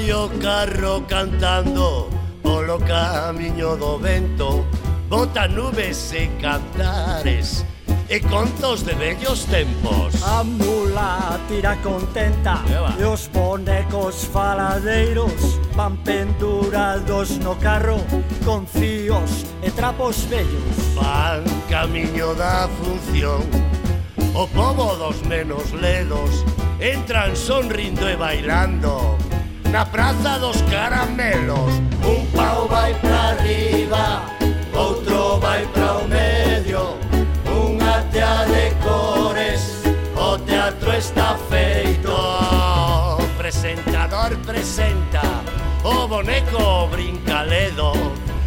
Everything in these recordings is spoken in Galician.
vai o carro cantando polo camiño do vento. Bota nubes e cantares e contos de bellos tempos. A mula tira contenta Eva. e os bonecos faladeiros Van pendurados no carro con fíos e trapos bellos. Van camiño da función O povo dos menos ledos entran sonrindo e bailando na Praza dos Caramelos. Un pau vai para arriba, outro vai para o medio, unha tea de cores, o teatro está feito. O presentador presenta o boneco brincaledo,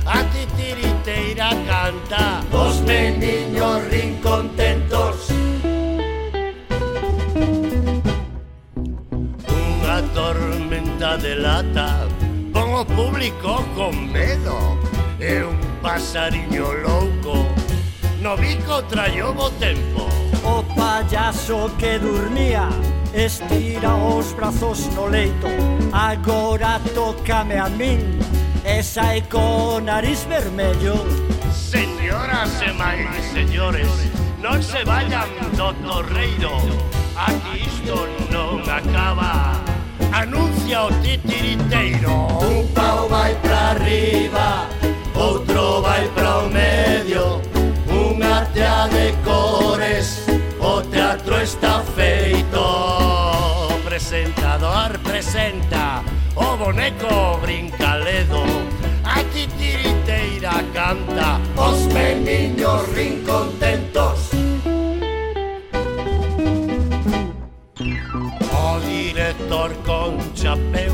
a titiriteira canta. Os meniños rin contentos barata Pon o público con medo É un pasariño louco No bico trallobo tempo O payaso que dormía Estira os brazos no leito. Agora tócame a min Esa é co nariz vermello. Señoras e máis señores Non se vayan do torreiro Aquí ao titiriteiro Un pau vai pra arriba, outro vai pra o medio. Unha tea de cores, o teatro está feito. Presentador presenta o boneco brincaledo A titiriteira canta, os meniños rin contentos director con chapeu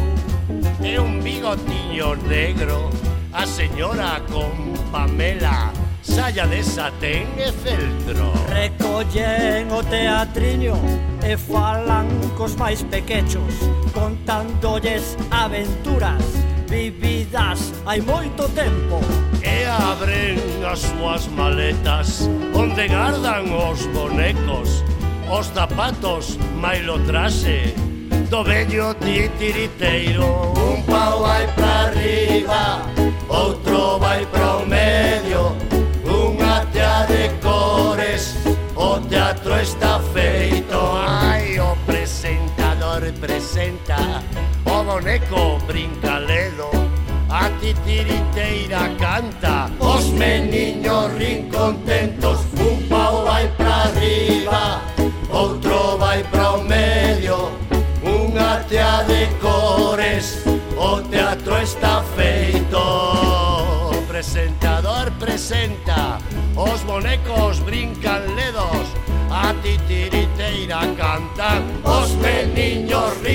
e un bigotiño negro. A señora con Pamela Saia de satén e feltro. Recollen o teatriño e falan cos máis pequechos Contándolles aventuras vividas hai moito tempo. E abren as súas maletas onde gardan os bonecos Os zapatos, mailo traxe do vello titiriteiro Un pau vai pra arriba, outro vai pro o medio. Unha tea de cores, o teatro está feito. Ai, o presentador presenta, o boneco brincaledo A titiriteira canta, os meniños rin contentos Un teatro está feito. Presentador presenta Os bonecos brincan ledos A titiriteira cantan Os meniños ríen